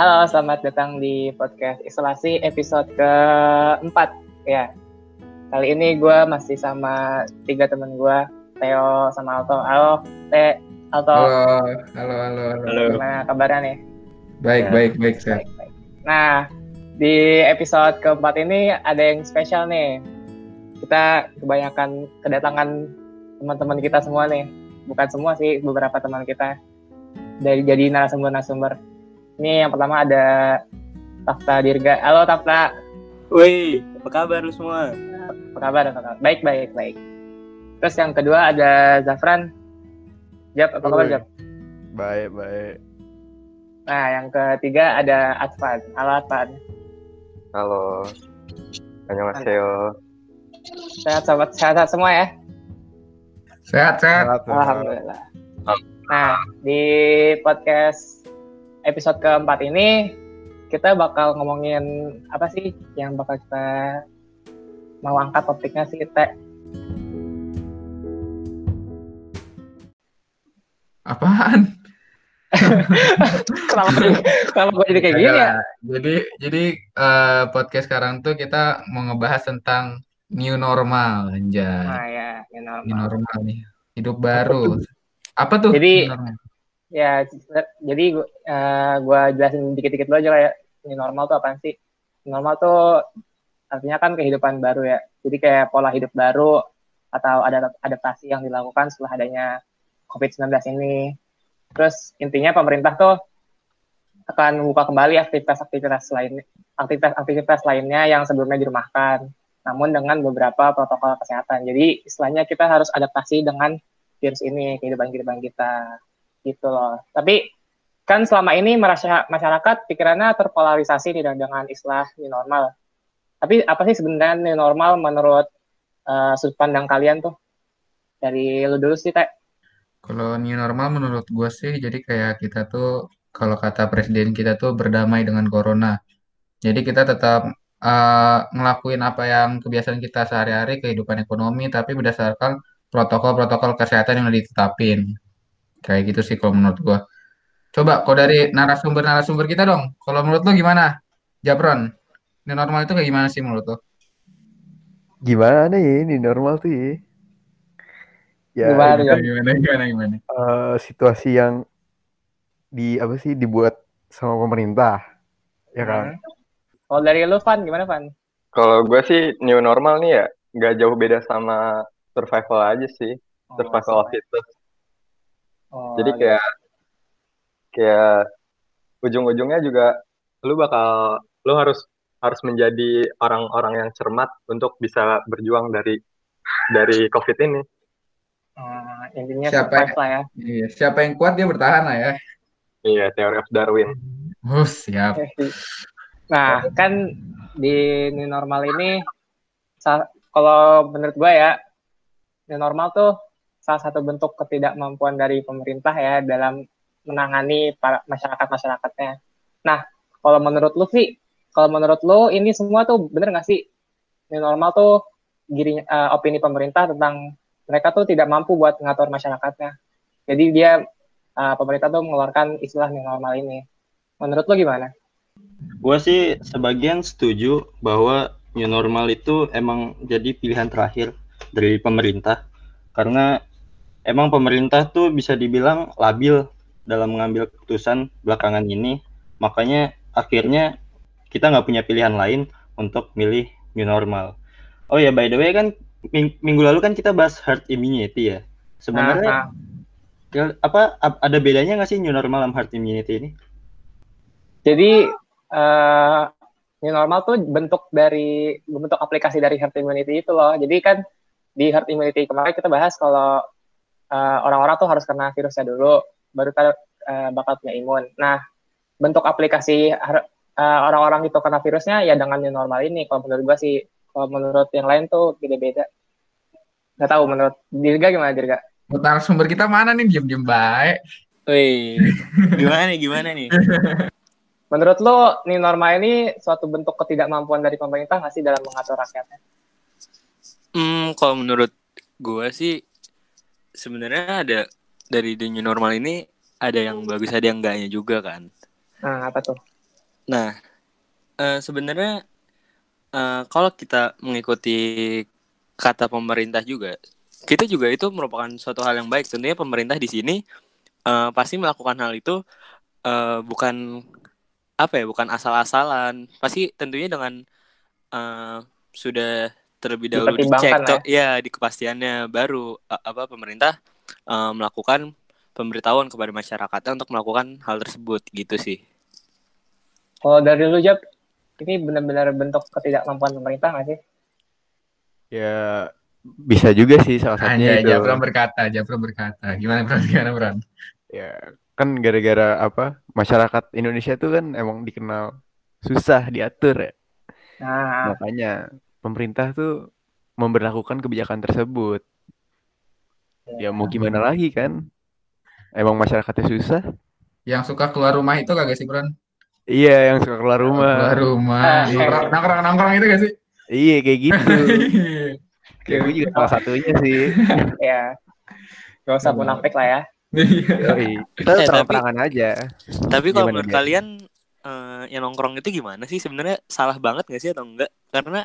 Halo, selamat datang di podcast isolasi episode keempat ya. Kali ini gue masih sama tiga temen gue, Theo sama Alto. Halo, Te, Alto. Halo, halo, halo, halo. Gimana kabarnya nih? Baik, Ya. baik, baik, sehat. Baik, baik. Nah, di episode keempat ini ada yang spesial nih. Kita kebanyakan kedatangan teman-teman kita semua nih. Bukan semua sih, beberapa teman kita dari jadi narasumber-narasumber. Ini yang pertama ada Tafta Dirga. Halo Tafta, Woi, apa kabar lu semua? apa kabar? Apa kabar? Baik, baik, baik. Terus yang kedua ada Zafran. Jap, apa kabar. Jap? Baik, baik. Nah, yang ketiga ada Atfan. Halo Atfan. Halo. Annyeonghaseyo. Sehat, sobat. Sehat, semua ya? Sehat, sehat. Sehat, sehat. Alhamdulillah. Nah, di podcast episode keempat ini kita bakal ngomongin apa sih yang bakal kita mau angkat topiknya sih, Teh. Apaan? Kenapa, kenapa gue jadi kayak gini ya? Jadi, jadi eh, podcast sekarang tuh kita mau ngebahas tentang new normal, anjay. Nah, ya, ini normal. New normal nih, hidup baru. Apa tuh? Jadi- new normal? Ya, jadi gu- eh, gua jelasin dikit-dikit dulu aja kayak ini normal tuh apaan sih? Normal tuh artinya kan kehidupan baru ya. Jadi kayak pola hidup baru atau ada adaptasi yang dilakukan setelah adanya COVID-19 ini. Terus intinya pemerintah tuh akan membuka kembali aktivitas-aktivitas lain aktivitas-aktivitas lainnya yang sebelumnya dirumahkan. Namun dengan beberapa protokol kesehatan. Jadi istilahnya kita harus adaptasi dengan virus ini kehidupan-kehidupan kita gitu loh. Tapi kan selama ini masyarakat pikirannya terpolarisasi nih dengan istilah new normal. Tapi apa sih sebenarnya new normal menurut eh, sudut pandang kalian tuh? Dari lu dulu sih, Teh. Kalau new normal menurut gue sih, jadi kayak kita tuh, kalau kata presiden kita tuh berdamai dengan corona. Jadi kita tetap eh, ngelakuin apa yang kebiasaan kita sehari-hari, kehidupan ekonomi, tapi berdasarkan protokol-protokol kesehatan yang udah ditetapin. Kayak gitu sih kalau menurut gua. Coba kalau dari narasumber-narasumber kita dong, kalau menurut lo gimana? Japron, new normal itu kayak gimana sih menurut lo? Gimana ya ini normal tuh ya? Ya, Gimana, ini Jap? kan, Gimana, gimana, gimana? eh, situasi yang di apa sih dibuat sama pemerintah, ya kan? Hmm. Kalau dari lu, Van, gimana, Van? Kalau gue sih new normal nih ya, nggak jauh beda sama survival aja sih, survival of fittest. Oh, Jadi gitu. kayak kayak ujung-ujungnya juga lu bakal lu harus harus menjadi orang-orang yang cermat untuk bisa berjuang dari dari COVID ini. Hmm, intinya Siapa lah ya. Iya, siapa yang kuat dia bertahan lah ya. Iya, teori of Darwin. Oh, siap. Nah, kan di new normal ini, kalau menurut gue ya, new normal tuh salah satu bentuk ketidakmampuan dari pemerintah ya dalam menangani para masyarakat-masyarakatnya. Nah, kalau menurut lu sih, kalau menurut lu ini semua tuh bener nggak sih? New normal tuh giri, eh, opini pemerintah tentang mereka tuh tidak mampu buat mengatur masyarakatnya. Jadi dia eh, pemerintah tuh mengeluarkan istilah new normal ini. Menurut lu gimana? Gue sih sebagian setuju bahwa new normal itu emang jadi pilihan terakhir dari pemerintah karena emang pemerintah tuh bisa dibilang labil dalam mengambil keputusan belakangan ini makanya akhirnya kita nggak punya pilihan lain untuk milih new normal. Oh ya by the way kan ming- minggu lalu kan kita bahas herd immunity ya. Sebenarnya Nah, apa ap- ada bedanya nggak sih new normal sama herd immunity ini? Jadi eh new normal tuh bentuk dari bentuk aplikasi dari herd immunity itu loh. Jadi kan di herd immunity kemarin kita bahas kalau eh, orang-orang tuh harus kena virusnya dulu, baru kita eh, bakal punya imun. Nah, bentuk aplikasi eh, orang-orang itu kena virusnya ya dengan new normal ini. Kalau menurut gua sih, kalau menurut yang lain tuh beda-beda. Nggak tahu menurut Dirga gimana Dirga? Buat narasumber kita mana nih diem-diem baik. Wih, gimana nih, gimana nih? Menurut lo new normal ini suatu bentuk ketidakmampuan dari pemerintah nggak sih dalam mengatur rakyatnya? Hmm, kalau menurut gue sih sebenarnya ada dari the new normal ini ada yang bagus ada yang enggaknya juga kan. Nah, apa tuh? Nah, eh, sebenarnya eh, kalau kita mengikuti kata pemerintah juga, kita juga itu merupakan suatu hal yang baik. Tentunya pemerintah di sini eh, pasti melakukan hal itu eh, bukan apa ya, bukan asal-asalan. Pasti tentunya dengan eh, sudah terlebih dahulu dicek, tuh, ya di kepastiannya baru apa pemerintah eh, melakukan pemberitahuan kepada masyarakatnya untuk melakukan hal tersebut gitu sih. Kalau dari lu Jab, ini benar-benar bentuk ketidakmampuan pemerintah nggak sih? Ya bisa juga sih salah satunya Anjay, itu. Japran berkata, Japran berkata. Gimana, Bran? Gimana, Bran? Ya kan gara-gara apa masyarakat Indonesia tuh kan emang dikenal susah diatur ya. Nah, Makanya pemerintah tuh memberlakukan kebijakan tersebut. Ya mau gimana lagi kan? Emang masyarakatnya susah? Yang suka keluar rumah itu kagak sih, Bran? Iya, yang suka keluar rumah. Keluar rumah. Ah, Nongkrong, nongkrong, nongkrong itu gak sih? Iya, kayak gitu. Kayak Ya, gue juga salah satunya sih. ya gak usah munafik lah ya. Iya. Yoi. Kita Eh, terang-terangan aja. Tapi kalau menurut kalian eh, yang nongkrong itu gimana sih sebenarnya salah banget gak sih atau enggak? Karena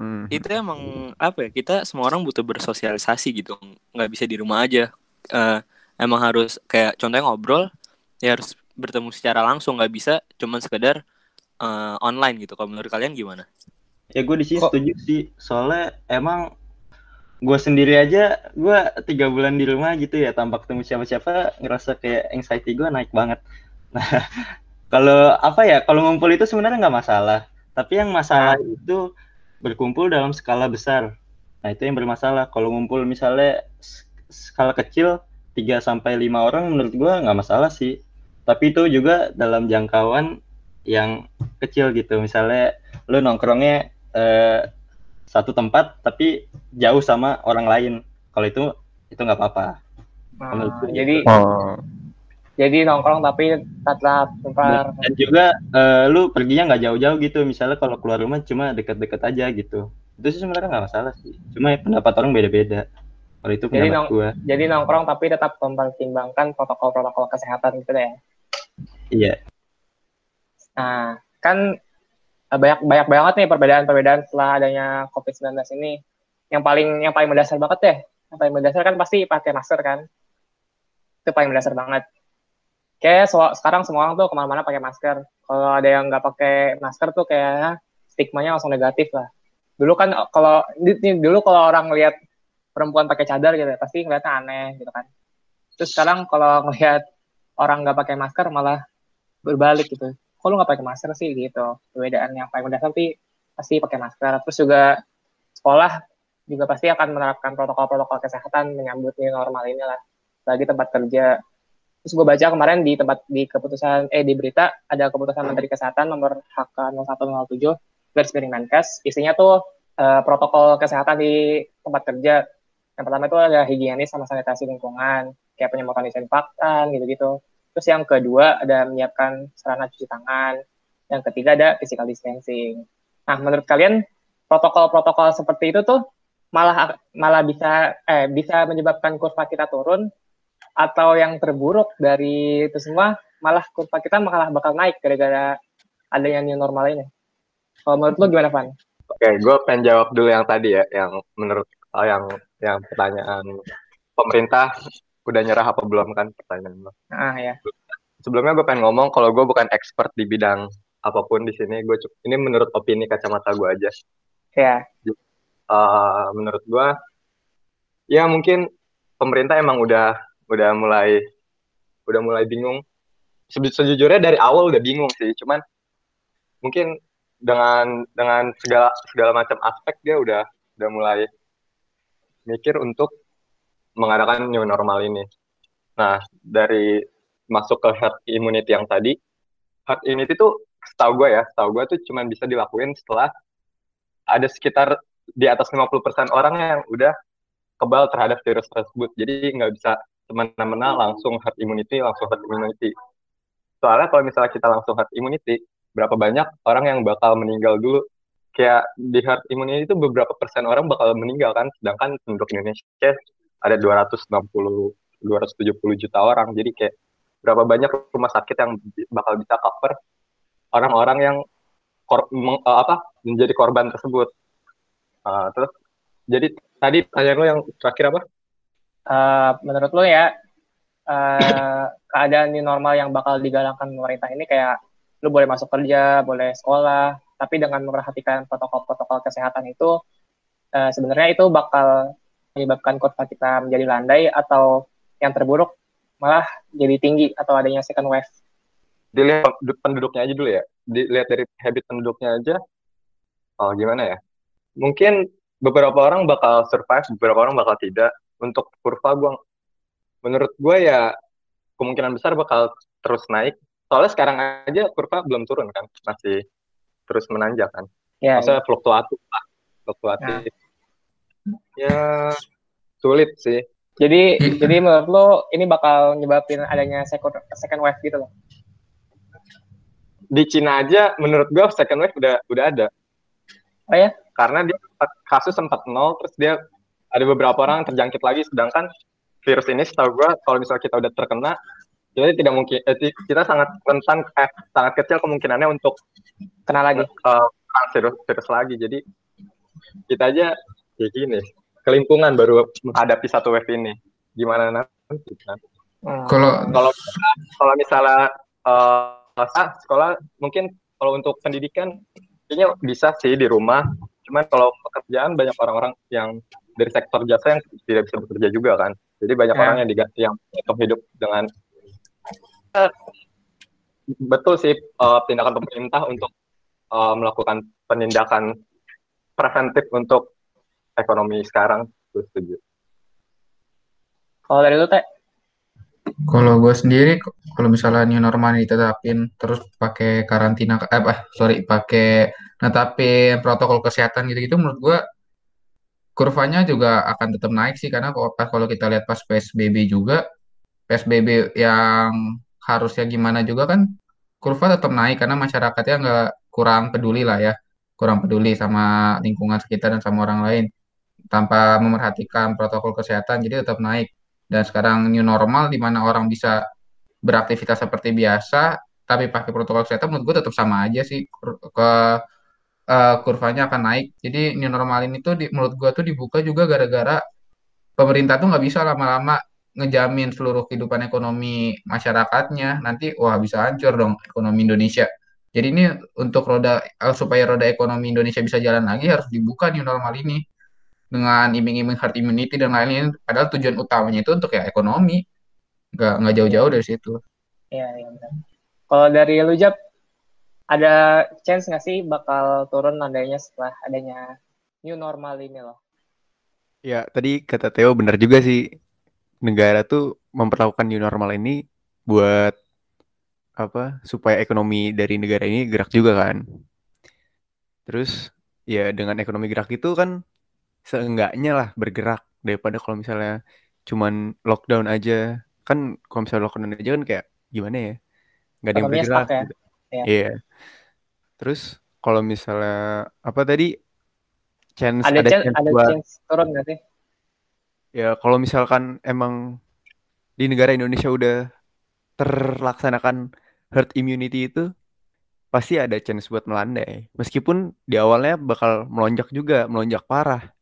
Hmm. itu emang apa ya kita semua orang butuh bersosialisasi gitu, nggak bisa di rumah aja. Eh, emang harus kayak contohnya ngobrol ya harus bertemu secara langsung nggak bisa cuman sekedar eh, online gitu. Kalau menurut kalian gimana? Ya gue di sini Kok- setuju sih, soalnya emang gue sendiri aja, gue tiga bulan di rumah gitu ya, tanpa ketemu siapa-siapa, ngerasa kayak anxiety gue naik banget. Nah, kalau apa ya, kalau ngumpul itu sebenarnya nggak masalah, tapi yang masalah itu berkumpul dalam skala besar. Nah itu yang bermasalah. Kalau ngumpul misalnya skala kecil 3 sampai lima orang, menurut gue nggak masalah sih. Tapi itu juga dalam jangkauan yang kecil gitu. Misalnya lu nongkrongnya eh, satu tempat tapi jauh sama orang lain. Kalau itu itu nggak apa-apa. Nah, gue jadi Oh. Jadi nongkrong tapi tetap tempat Dan juga eh, lu perginya nggak jauh-jauh gitu. Misalnya kalau keluar rumah cuma deket-deket aja gitu. Itu sih sebenarnya nggak masalah sih. Cuma ya pendapat orang beda-beda. Kalau itu Jadi pendapat nong- gua. jadi nongkrong tapi tetap mempertimbangkan protokol-protokol kesehatan gitu ya. Iya. Nah, kan eh, banyak banyak banget nih perbedaan-perbedaan setelah adanya COVID-19 ini. Yang paling yang paling mendasar banget deh. Yang paling mendasar kan pasti pakai masker kan. Itu paling mendasar banget. Kayak sekarang semua orang tuh ke mana-mana pakai masker. Kalau ada yang nggak pakai masker tuh kayak stigmanya langsung negatif lah. Dulu kan eh, kalau dulu kalau orang lihat perempuan pakai cadar gitu pasti ngeliatnya aneh gitu kan. Terus sekarang kalau ngelihat orang nggak pakai masker malah berbalik gitu lu nggak pakai masker sih gitu perbedaan yang paling mendasar sih pasti pakai masker terus juga sekolah juga pasti akan menerapkan protokol-protokol kesehatan menyambut new normal ini lah bagi tempat kerja terus gue baca kemarin di tempat di keputusan eh di berita ada keputusan Menteri Kesehatan nomor HK 0107 garis miring Menkes isinya tuh eh, protokol kesehatan di tempat kerja yang pertama itu ada higienis sama sanitasi lingkungan kayak penyemprotan disinfektan gitu-gitu Terus yang kedua ada menyiapkan sarana cuci tangan. Yang ketiga ada physical distancing. Nah, menurut kalian protokol-protokol seperti itu tuh malah malah bisa eh bisa menyebabkan kurva kita turun atau yang terburuk dari itu semua malah kurva kita malah bakal naik gara-gara adanya new normal ini. Kalau menurut lu gimana, Van? Oke, gue pengen jawab dulu yang tadi ya, yang menurut oh, yang yang pertanyaan pemerintah udah nyerah apa belum kan pertanyaan lo. Ah ya. Sebelumnya gue pengen ngomong kalau gue bukan expert di bidang apa pun di sini, gue ini menurut opini kacamata gue aja. Ya. Eh, menurut gue, ya mungkin pemerintah emang udah udah mulai udah mulai bingung. Seju- Sejujurnya dari awal udah bingung sih, cuman mungkin dengan dengan segala segala macam aspek dia udah udah mulai mikir untuk mengadakan new normal ini. Nah, dari masuk ke herd immunity yang tadi, herd immunity tuh setahu gue ya, setahu gue tuh cuma bisa dilakuin setelah ada sekitar di atas 50% orang yang udah kebal terhadap virus tersebut. Jadi nggak bisa semena-mena langsung herd immunity, langsung herd immunity. Soalnya kalau misalnya kita langsung herd immunity, berapa banyak orang yang bakal meninggal dulu. Kayak di herd immunity itu beberapa persen orang bakal meninggal kan, sedangkan penduduk Indonesia ada 260 270 juta orang. Jadi kayak berapa banyak rumah sakit yang bakal bisa cover orang-orang yang kor meng- uh, apa menjadi korban tersebut. Uh, terus jadi tadi tanya lo yang terakhir apa? Uh, menurut lo ya uh, keadaan new normal yang bakal digalakkan pemerintah ini kayak lu boleh masuk kerja, boleh sekolah, tapi dengan memperhatikan protokol-protokol kesehatan itu uh, sebenarnya itu bakal menyebabkan kurva kita menjadi landai atau yang terburuk malah jadi tinggi atau adanya second wave. Dilihat penduduknya aja dulu ya. Dilihat dari habit penduduknya aja. Oh, gimana ya? Mungkin beberapa orang bakal survive, beberapa orang bakal tidak. Untuk kurva gue, menurut gue ya kemungkinan besar bakal terus naik. Soalnya sekarang aja kurva belum turun kan, masih terus menanjak kan. Ya, Maksudnya ya. fluktuatif lah, fluktuatif. Nah. Ya sulit sih. Jadi jadi menurut lo ini bakal nyebabin adanya second second wave gitu loh. Di Cina aja menurut gue second wave udah udah ada. Oh ya? Karena dia kasus sempat nol terus dia ada beberapa orang terjangkit lagi sedangkan virus ini setahu gue kalau misalnya kita udah terkena jadi tidak mungkin eh, kita sangat rentan eh, sangat kecil kemungkinannya untuk kena lagi. Uh, virus virus lagi. Jadi kita aja ya gini kelimpungan baru menghadapi satu wave ini. Gimana nanti hmm. kalau kalau kalau misalnya uh, sekolah mungkin kalau untuk pendidikan kayaknya bisa sih di rumah. Cuman kalau pekerjaan banyak orang-orang yang dari sektor jasa yang tidak bisa bekerja juga kan. Jadi banyak yeah. orang yang diganti yang tetap hidup dengan uh, betul sih uh, tindakan pemerintah untuk uh, melakukan penindakan preventif untuk ekonomi sekarang. Gue setuju. Kalau dari lu teh? Kalau gue sendiri, kalau misalnya new normal ditetapin terus pakai karantina, eh, sorry, pakai netapin protokol kesehatan gitu-gitu, menurut gue kurvanya juga akan tetap naik sih karena pas kalau kita lihat pas PSBB juga PSBB yang harusnya gimana juga kan kurva tetap naik karena masyarakatnya nggak kurang peduli lah ya kurang peduli sama lingkungan sekitar dan sama orang lain. Tanpa memerhatikan protokol kesehatan jadi tetap naik. Dan sekarang new normal di mana orang bisa beraktivitas seperti biasa tapi pakai protokol kesehatan menurut gue tetap sama aja sih ke uh, kurvanya akan naik. Jadi new normal ini tuh di, menurut gua tuh dibuka juga gara-gara pemerintah tuh nggak bisa lama-lama ngejamin seluruh kehidupan ekonomi masyarakatnya. Nanti wah bisa hancur dong ekonomi Indonesia. Jadi ini untuk roda uh, supaya roda ekonomi Indonesia bisa jalan lagi harus dibuka new normal ini dengan iming-iming herd immunity dan lain-lain. Padahal tujuan utamanya itu untuk ya ekonomi, nggak nggak jauh-jauh dari situ. Iya, iya benar. Kalau dari lu Jab, ada chance nggak sih bakal turun nadanya setelah adanya new normal ini loh? Ya, tadi kata Theo benar juga sih. Negara tuh memperlakukan new normal ini buat apa? Supaya ekonomi dari negara ini gerak juga kan. Terus ya dengan ekonomi gerak itu kan seenggaknya lah bergerak daripada kalau misalnya cuman lockdown aja. Kan kalau misalnya lockdown aja kan kayak gimana ya? Nggak ada yang bergerak. Ya? Gitu. Iya. Yeah. Terus kalau misalnya apa tadi chance ada, ada chance, chance ada buat, chance turun gak sih? Ya kalau misalkan emang di negara Indonesia udah terlaksanakan herd immunity itu pasti ada chance buat melandai. Meskipun di awalnya bakal melonjak juga, melonjak parah.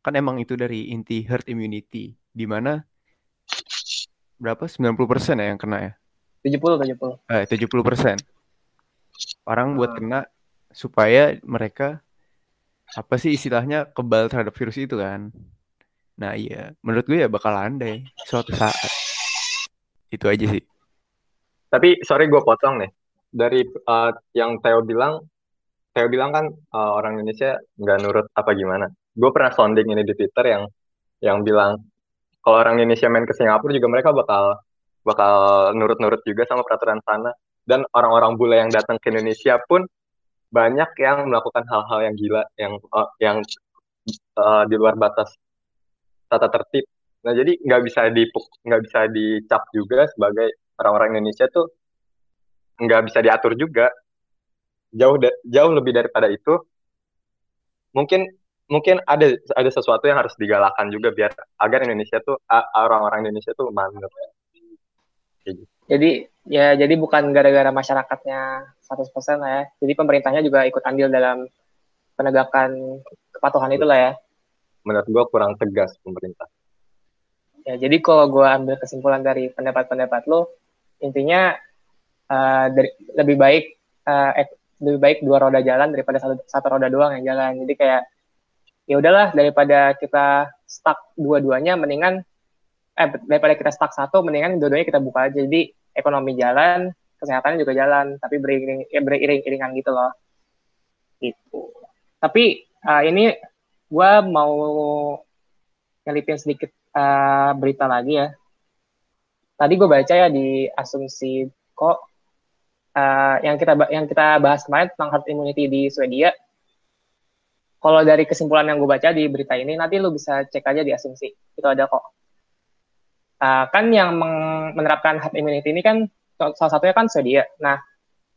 Kan emang itu dari inti herd immunity di mana berapa? 90% ya yang kena ya? 70 70. Eh 70% orang buat kena supaya mereka apa sih istilahnya kebal terhadap virus itu kan. Nah iya, menurut gue ya bakal landai suatu saat. Itu aja sih. Tapi sorry gue potong nih. Dari uh, yang Theo bilang, Theo bilang kan uh, orang Indonesia nggak nurut apa gimana. Gue pernah sounding ini di Twitter yang yang bilang kalau orang Indonesia main ke Singapura juga mereka bakal bakal nurut-nurut juga sama peraturan sana dan orang-orang bule yang datang ke Indonesia pun banyak yang melakukan hal-hal yang gila yang uh, yang uh, di luar batas tata tertib. Nah jadi nggak bisa di nggak bisa dicap juga sebagai orang-orang Indonesia tuh nggak bisa diatur juga. Jauh jauh lebih daripada itu. Mungkin mungkin ada ada sesuatu yang harus digalakan juga biar agar Indonesia tuh orang-orang Indonesia tuh manut. Gitu. Jadi ya jadi bukan gara-gara masyarakatnya 100% lah ya. Jadi pemerintahnya juga ikut andil dalam penegakan kepatuhan itu lah ya. Menurut gua kurang tegas pemerintah. Ya, jadi kalau gue ambil kesimpulan dari pendapat-pendapat lo, intinya uh, dari, lebih baik uh, eh, lebih baik dua roda jalan daripada satu, satu roda doang yang jalan. Jadi kayak ya udahlah daripada kita stuck dua-duanya, mendingan eh daripada kita stuck satu, mendingan dua-duanya kita buka aja. Jadi ekonomi jalan, kesehatannya juga jalan, tapi beriring ya beriring-iringan gitu loh. Itu. Tapi uh, ini gue mau nyelipin sedikit uh, berita lagi ya. Tadi gue baca ya di asumsi kok uh, yang kita yang kita bahas kemarin tentang herd immunity di Swedia. Kalau dari kesimpulan yang gue baca di berita ini, nanti lu bisa cek aja di asumsi. Itu ada kok. Uh, kan yang menerapkan herd immunity ini kan salah satunya kan Swedia. Nah,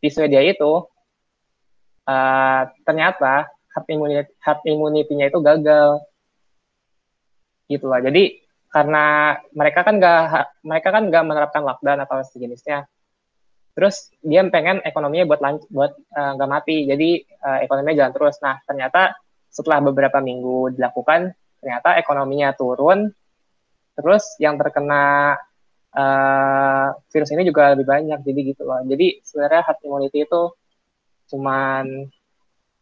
di Swedia itu uh, ternyata herd immunity, herd immunity-nya itu gagal. Gitu lah. Jadi karena mereka kan nggak mereka kan nggak menerapkan lockdown atau sejenisnya. Terus dia pengen ekonominya buat buat eh, nggak uh, mati. Jadi uh, ekonominya jalan terus. Nah ternyata setelah beberapa minggu dilakukan ternyata ekonominya turun. Terus yang terkena uh, virus ini juga lebih banyak jadi gitu loh jadi sebenarnya herd immunity itu cuman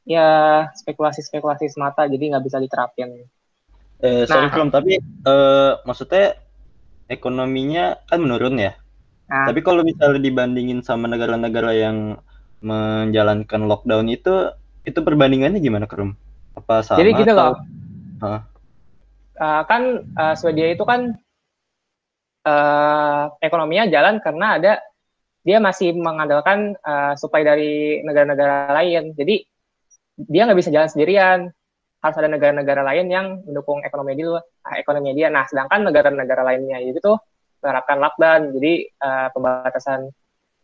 ya spekulasi-spekulasi semata jadi nggak bisa diterapin Eh, sorry nah, tapi uh, maksudnya ekonominya kan menurun ya. Nah. Tapi kalau misalnya dibandingin sama negara-negara yang menjalankan lockdown itu, itu perbandingannya gimana, Krum? Apa sama? Jadi gitu loh. Huh? Uh, kan uh, Swedia itu kan uh, ekonominya jalan karena ada dia masih mengandalkan uh, supply dari negara-negara lain. Jadi dia nggak bisa jalan sendirian harus ada negara-negara lain yang mendukung ekonomi dia, ah, ekonomi dia. Nah, sedangkan negara-negara lainnya itu tuh menerapkan lockdown, jadi uh, pembatasan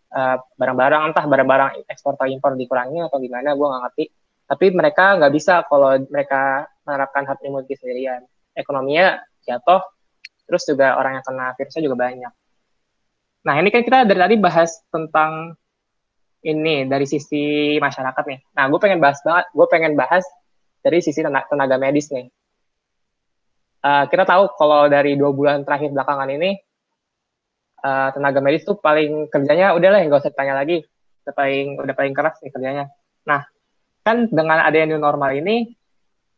barang eh, barang-barang, entah barang-barang ekspor atau impor dikurangi atau gimana, gue nggak ngerti. Tapi mereka nggak bisa kalau mereka menerapkan herd immunity sendirian. Ekonominya jatuh, terus juga orang yang kena virusnya juga banyak. Nah, ini kan kita dari tadi bahas tentang ini dari sisi masyarakat nih. Nah, gue pengen bahas banget, gue pengen bahas dari sisi tenaga, medis nih. Uh, kita tahu kalau dari dua bulan terakhir belakangan ini uh, tenaga medis tuh paling kerjanya udahlah nggak usah tanya lagi, udah paling udah paling keras nih kerjanya. Nah, kan dengan adanya new normal ini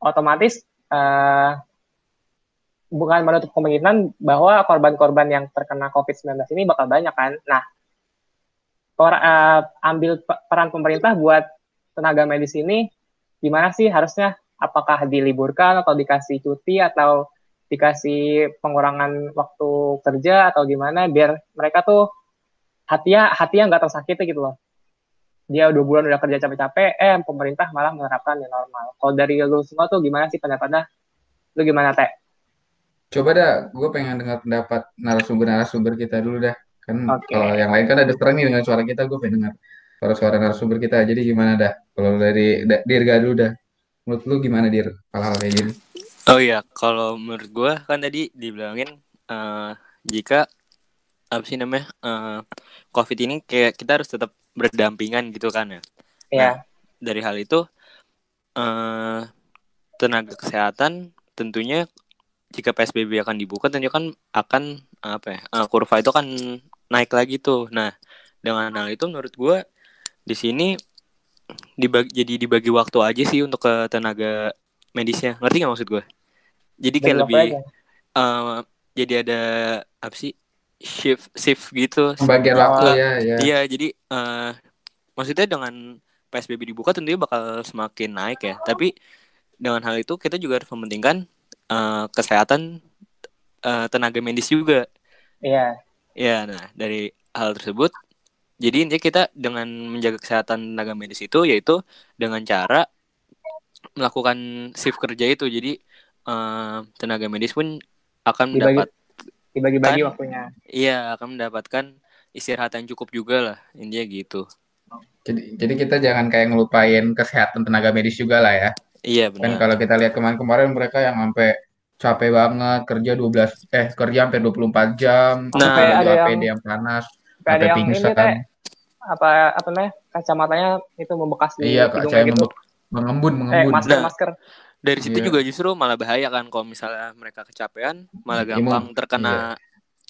otomatis uh, bukan menutup kemungkinan bahwa korban-korban yang terkena COVID-19 ini bakal banyak kan. Nah, per, uh, ambil peran pemerintah buat tenaga medis ini gimana sih harusnya? Apakah diliburkan atau dikasih cuti atau dikasih pengurangan waktu kerja atau gimana biar mereka tuh hatinya hatinya nggak tersakiti gitu loh. Dia dua bulan udah kerja capek-capek eh pemerintah malah menerapkan yang normal. Kalau dari lu semua tuh gimana sih pendapatnya? Lu gimana teh coba dah gue pengen dengar pendapat narasumber-narasumber kita dulu dah kan okay. kalau yang lain kan ada terang nih dengan suara kita gue pengen dengar para suara narasumber kita. Jadi gimana dah? Kalau dari Dirga dulu dah. Menurut lu gimana Dir hal-hal kayak gini? Oh iya, kalau menurut gue kan tadi dibilangin uh, jika apa sih namanya uh, COVID ini kayak kita harus tetap berdampingan gitu kan ya. Iya. Nah, dari hal itu uh, tenaga kesehatan tentunya jika PSBB akan dibuka tentunya kan akan apa ya uh, kurva itu kan naik lagi tuh. Nah dengan hal itu menurut gue di sini dibagi jadi dibagi waktu aja sih untuk ke tenaga medisnya. Ngerti nggak maksud gue jadi kayak Dan lebih uh, jadi ada apa sih shift shift gitu. Pembagian waktu ya, ya. iya jadi uh, maksudnya dengan psbb dibuka tentunya bakal semakin naik ya. Tapi dengan hal itu kita juga harus mementingkan uh, kesehatan uh, tenaga medis juga iya yeah. ya nah dari hal tersebut jadi intinya kita dengan menjaga kesehatan tenaga medis itu yaitu dengan cara melakukan shift kerja itu. Jadi uh, tenaga medis pun akan mendapat dibagi-bagi waktunya. Iya, akan mendapatkan istirahat yang cukup juga lah. Intinya gitu. Jadi jadi kita jangan kayak ngelupain kesehatan tenaga medis juga lah ya. Iya benar. Kan kalau kita lihat kemarin-kemarin mereka yang sampai capek banget kerja 12 eh kerja sampai 24 jam nah, sampai ada yang... yang panas Kayak ada sampai yang pingsan ini teh apa apa namanya kacamatanya itu membekas di iya kayak gitu. membek- mengembun Eh mengembun masker Nah. masker. Dari situ Iya. juga justru malah bahaya kan kalau misalnya mereka kecapean malah Imun. gampang terkena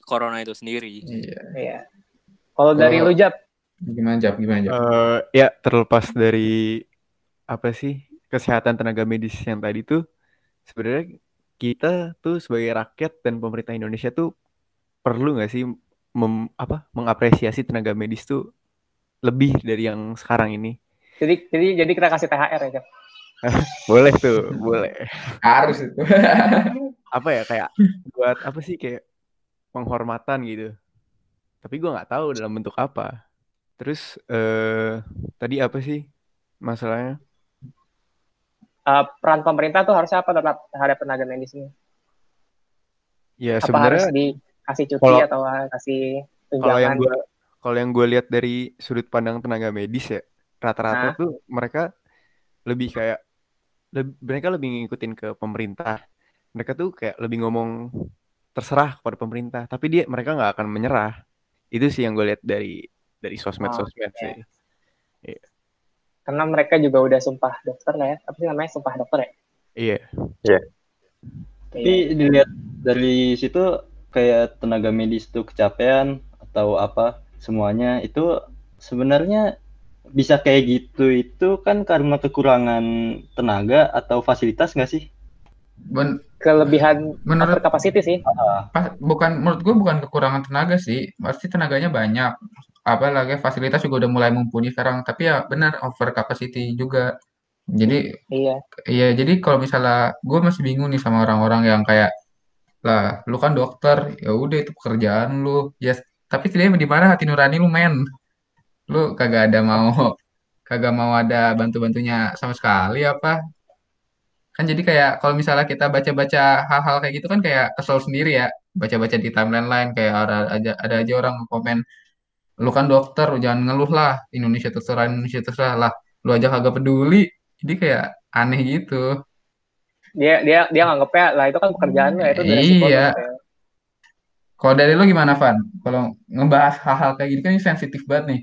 corona itu sendiri. iya Iya. Kalau dari lu Jap, gimana jawab gimana jawab Eh, ya terlepas dari apa sih kesehatan tenaga medis yang tadi tuh sebenarnya kita tuh sebagai rakyat dan pemerintah Indonesia tuh perlu nggak sih mem- apa mengapresiasi tenaga medis tuh lebih dari yang sekarang ini? Jadi jadi jadi kita kasih THR ya boleh tuh boleh. Harus itu. Apa ya kayak buat apa sih kayak penghormatan gitu. Tapi gua nggak tahu dalam bentuk apa. Terus eh tadi apa sih masalahnya Eh, peran pemerintah tuh harusnya apa terhadap, terhadap tenaga medis ini? ya Apa harus sebenarnya dikasih cuti kalau- atau kasih kalau yang tunjangan? kalau yang gue lihat dari sudut pandang tenaga medis ya rata-rata Nah. tuh mereka lebih kayak leb- mereka lebih ngikutin ke pemerintah mereka tuh kayak lebih ngomong terserah kepada pemerintah tapi dia mereka nggak akan menyerah itu sih yang gue lihat dari dari sosmed sosmed Oh, sih Karena mereka juga udah sumpah dokter lah ya. Apa sih namanya sumpah dokter ya? iya Tapi Iya. dilihat dari situ kayak tenaga medis tuh kecapean atau apa semuanya itu sebenarnya bisa kayak gitu itu kan karena kekurangan tenaga atau fasilitas nggak sih? Ben- Kelebihan menurut capacity sih. pas, bukan menurut gue bukan kekurangan tenaga sih pasti tenaganya banyak apalagi fasilitas juga udah mulai mumpuni sekarang tapi ya benar over capacity juga jadi Iya. Iya, jadi kalau misalnya gue masih bingung nih sama orang-orang yang kayak lah, lu kan dokter, ya udah itu pekerjaan lu. Ya, tapi setidaknya di mana hati nurani lu men? Lu kagak ada mau kagak mau ada bantu-bantunya sama sekali apa? Kan jadi kayak kalau misalnya kita baca-baca hal-hal kayak gitu kan kayak kesel sendiri ya. Baca-baca di timeline lain kayak ada aja ada aja orang komen, lu kan dokter, lu jangan ngeluh lah, Indonesia terserah, Indonesia terserah lah. Lu aja kagak peduli. Jadi kayak aneh gitu. Dia dia dia nganggepnya lah itu kan pekerjaan lu ya itu lu Iya. ya. Kalau dari lu gimana, Van? Kalau ngebahas hal-hal kayak gini kan ini sensitif banget nih.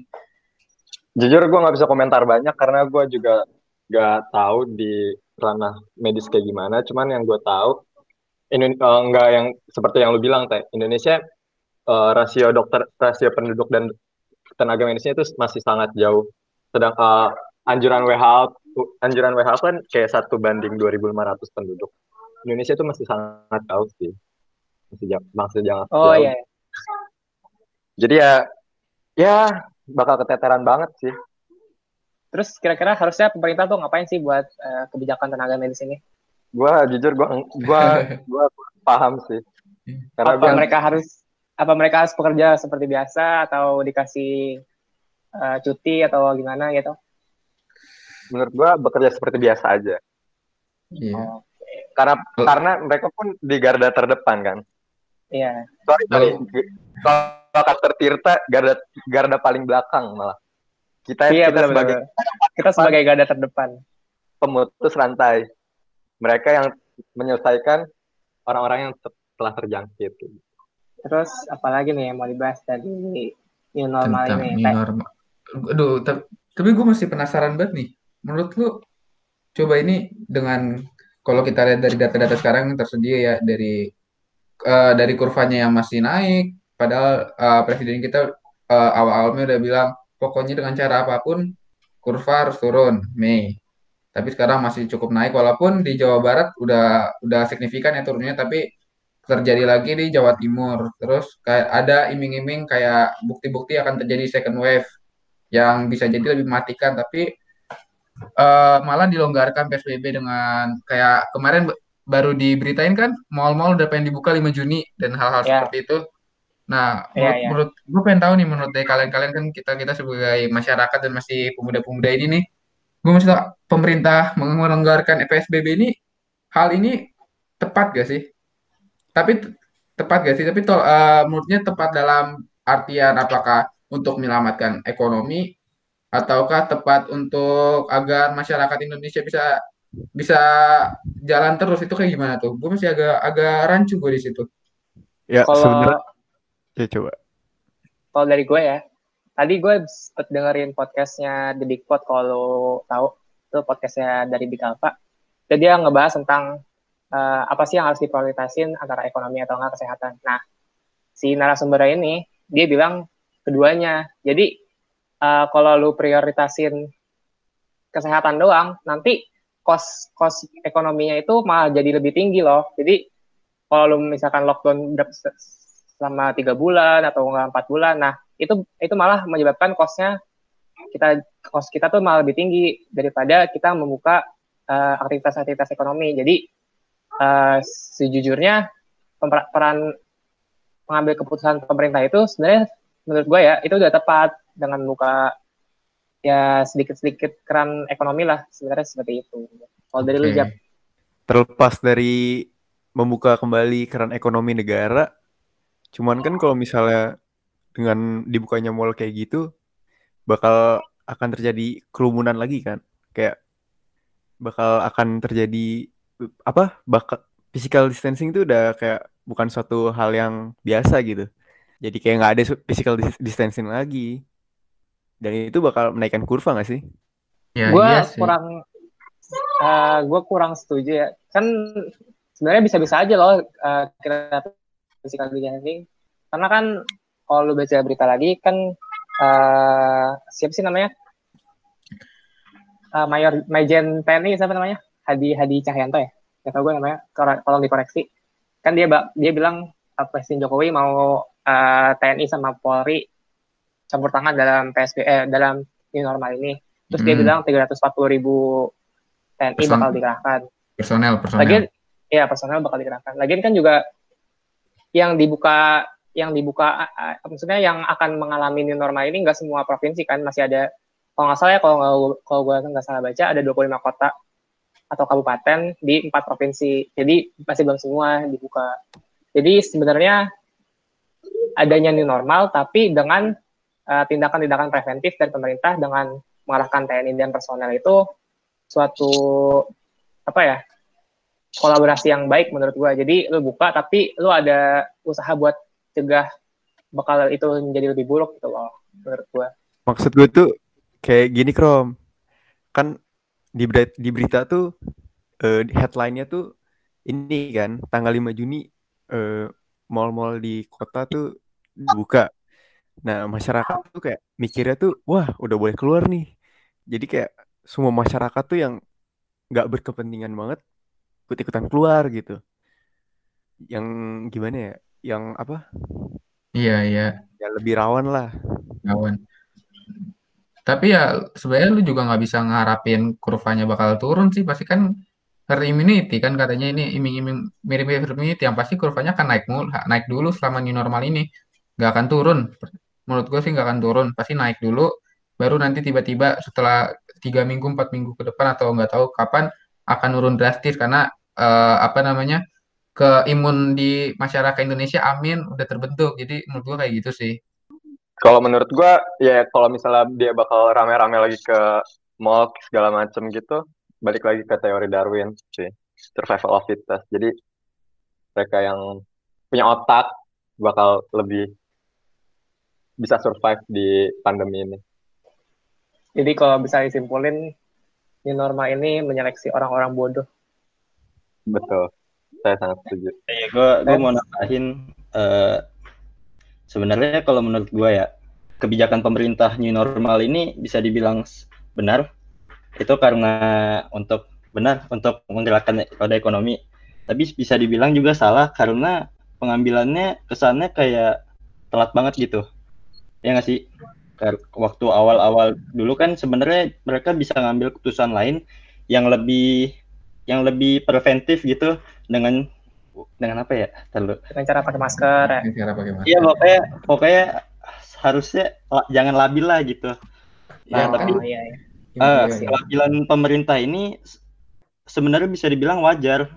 Jujur gue nggak bisa komentar banyak karena gue juga nggak tahu di ranah medis kayak gimana. Cuman yang gue tahu, ini eh, nggak yang seperti yang lu bilang teh. Indonesia eh, rasio dokter, rasio penduduk dan tenaga medisnya itu masih sangat jauh. Sedang eh, anjuran WHO, anjuran WHO kan kayak satu banding 2.500 penduduk. Indonesia itu masih sangat jauh sih. Masih jauh, masih jangan Oh jauh. iya. Jadi ya, ya bakal keteteran banget sih. Terus kira-kira harusnya pemerintah tuh ngapain sih buat eh, kebijakan tenaga medis ini? Gua jujur gua gua gua paham sih. Karena Apa gua mereka harus apa mereka harus bekerja seperti biasa atau dikasih eh, cuti atau gimana gitu? menurut gua bekerja seperti biasa aja. Iya. Karena Kalau- karena mereka pun di garda terdepan kan. Iya. Sorry, sorry. Kalau- Kalau kata Tirta garda garda paling belakang malah. Kita Iya kita benar sebagai. Kita sebagai garda terdepan. pemutus rantai. Mereka yang menyelesaikan orang-orang yang te- telah terjangkit. Terus apalagi nih yang mau dibahas dari new normal Tentang ini? new normal. Aduh, ta- tapi gue masih penasaran banget nih. Menurut lu, coba ini dengan kalau kita lihat dari data-data sekarang yang tersedia ya dari eh, dari kurvanya yang masih naik, padahal eh, presiden kita eh, awal-awalnya udah bilang pokoknya dengan cara apa pun kurva harus turun Mei. Tapi sekarang masih cukup naik walaupun di Jawa Barat udah udah signifikan ya turunnya tapi terjadi lagi di Jawa Timur. Terus kayak ada iming-iming kayak bukti-bukti akan terjadi second wave yang bisa jadi lebih mematikan tapi eh, malah dilonggarkan PSBB dengan kayak kemarin baru diberitain kan mall-mall udah pengen dibuka 5 Juni dan hal-hal Ya. seperti itu. Nah, Ya, menurut, ya. menurut gue pengen tahu nih menurut dari kalian-kalian kan kita kita sebagai masyarakat dan masih pemuda-pemuda ini nih, gue masih tahu pemerintah melonggarkan PSBB ini hal ini tepat gak sih? Tapi tepat gak sih? Tapi tol, eh, menurutnya tepat dalam artian apakah untuk menyelamatkan ekonomi ataukah tepat untuk agar masyarakat Indonesia bisa bisa jalan terus itu kayak gimana tuh? Gue masih agak agak rancu gue di situ. ya Kalau sebenarnya ya coba kalau dari gue ya, tadi gue sempet dengerin podcastnya The Big Pot kalau tahu itu podcastnya dari Big Alpha. Jadi dia ngebahas tentang uh, apa sih yang harus diprioritasin antara ekonomi atau enggak kesehatan. Nah, si narasumber ini dia bilang keduanya. Jadi uh, kalau lu prioritasin kesehatan doang, nanti kos kos ekonominya itu malah jadi lebih tinggi loh. Jadi kalau lu misalkan lockdown selama tiga bulan atau enggak empat bulan, nah itu itu malah menyebabkan kosnya kita kos kita tuh malah lebih tinggi daripada kita membuka aktivitas aktivitas-aktivitas ekonomi. Jadi uh, sejujurnya peran mengambil keputusan pemerintah itu sebenarnya menurut gue ya itu udah tepat dengan buka ya sedikit-sedikit keran ekonomi lah sebenarnya seperti itu. Kalau dari lu Jap. Terlepas dari membuka kembali keran ekonomi negara, cuman kan kalau misalnya dengan dibukanya mall kayak gitu bakal akan terjadi kerumunan lagi kan kayak bakal akan terjadi apa bakal physical distancing itu udah kayak bukan suatu hal yang biasa gitu. Jadi kayak nggak ada physical distancing lagi. Dan itu bakal menaikkan kurva gak sih? Ya, gue iya kurang uh, eh, gue kurang setuju ya. Kan sebenarnya bisa-bisa aja loh uh, kira physical distancing. Karena kan kalau lu baca berita lagi kan uh, siapa sih namanya? Uh, Mayor Majen TNI siapa namanya Hadi Hadi Cahyanto ya? Nggak tahu gue namanya. Tolong dikoreksi. Kan dia dia bilang uh, Presiden Jokowi mau uh, TNI sama Polri campur tangan dalam PSB eh, dalam new normal ini. Terus hmm. dia bilang 340 ribu TNI Person bakal dikerahkan. personel personel. Lagian ya personel bakal dikerahkan. Lagian kan juga yang dibuka yang dibuka uh, maksudnya yang akan mengalami new normal ini nggak semua provinsi kan. Masih ada kalau nggak salah ya kalau nggak kalau gue nggak salah baca ada 25 kota atau kabupaten di empat provinsi. Jadi masih belum semua dibuka. Jadi sebenarnya adanya new normal, tapi dengan eh, tindakan-tindakan uh, preventif dari pemerintah dengan mengarahkan TNI dan personel itu suatu apa ya kolaborasi yang baik menurut gua. Jadi lu buka tapi lu ada usaha buat cegah bakal itu menjadi lebih buruk gitu loh menurut gua. Maksud gue tuh kayak gini Krom. Kan di berita, di berita tuh uh, headline-nya tuh ini kan tanggal 5 Juni uh, mall-mall di kota tuh dibuka. Nah, masyarakat tuh kayak mikirnya tuh wah, udah boleh keluar nih. Jadi kayak semua masyarakat tuh yang nggak berkepentingan banget ikut-ikutan keluar gitu. Yang gimana ya? Yang apa? Iya, iya. Ya lebih rawan lah. Rawan. Tapi ya sebenarnya lu juga nggak bisa ngarapin kurvanya bakal turun sih. Pasti kan herd immunity kan katanya ini iming-iming mirip-mirip herd immunity yang pasti kurvanya akan naik mul naik dulu selama new normal ini. Nggak akan turun. Menurut gue sih nggak akan turun. Pasti naik dulu. Baru nanti tiba-tiba setelah tiga minggu, empat minggu ke depan atau nggak tahu kapan akan turun drastis karena uh, apa namanya ke imun di masyarakat Indonesia amin udah terbentuk. Jadi menurut gue kayak gitu sih. Kalau menurut gue ya kalau misalnya dia bakal rame-rame lagi ke mall segala macem gitu, balik lagi ke teori Darwin sih, survival of fittest. Jadi mereka yang punya otak bakal lebih bisa survive di pandemi ini. Jadi kalau bisa disimpulin, new normal ini menyeleksi orang-orang bodoh. Betul, saya sangat setuju. Iya, gue gue mau nambahin uh, sebenarnya kalau menurut gue ya kebijakan pemerintah new normal ini bisa dibilang benar. Itu karena untuk benar untuk menggerakkan roda ekonomi. Tapi bisa dibilang juga salah karena pengambilannya kesannya kayak telat banget gitu. Ya nggak sih? Waktu awal-awal dulu kan sebenarnya mereka bisa ngambil keputusan lain yang lebih yang lebih preventif gitu dengan dengan apa ya? Terlalu. Dengan cara pakai masker ya. Cara pakai masker. Iya pokoknya pokoknya harusnya jangan labil lah gitu. Nah, oh, tapi iya, iya. Uh, kelabilan pemerintah ini sebenarnya bisa dibilang wajar.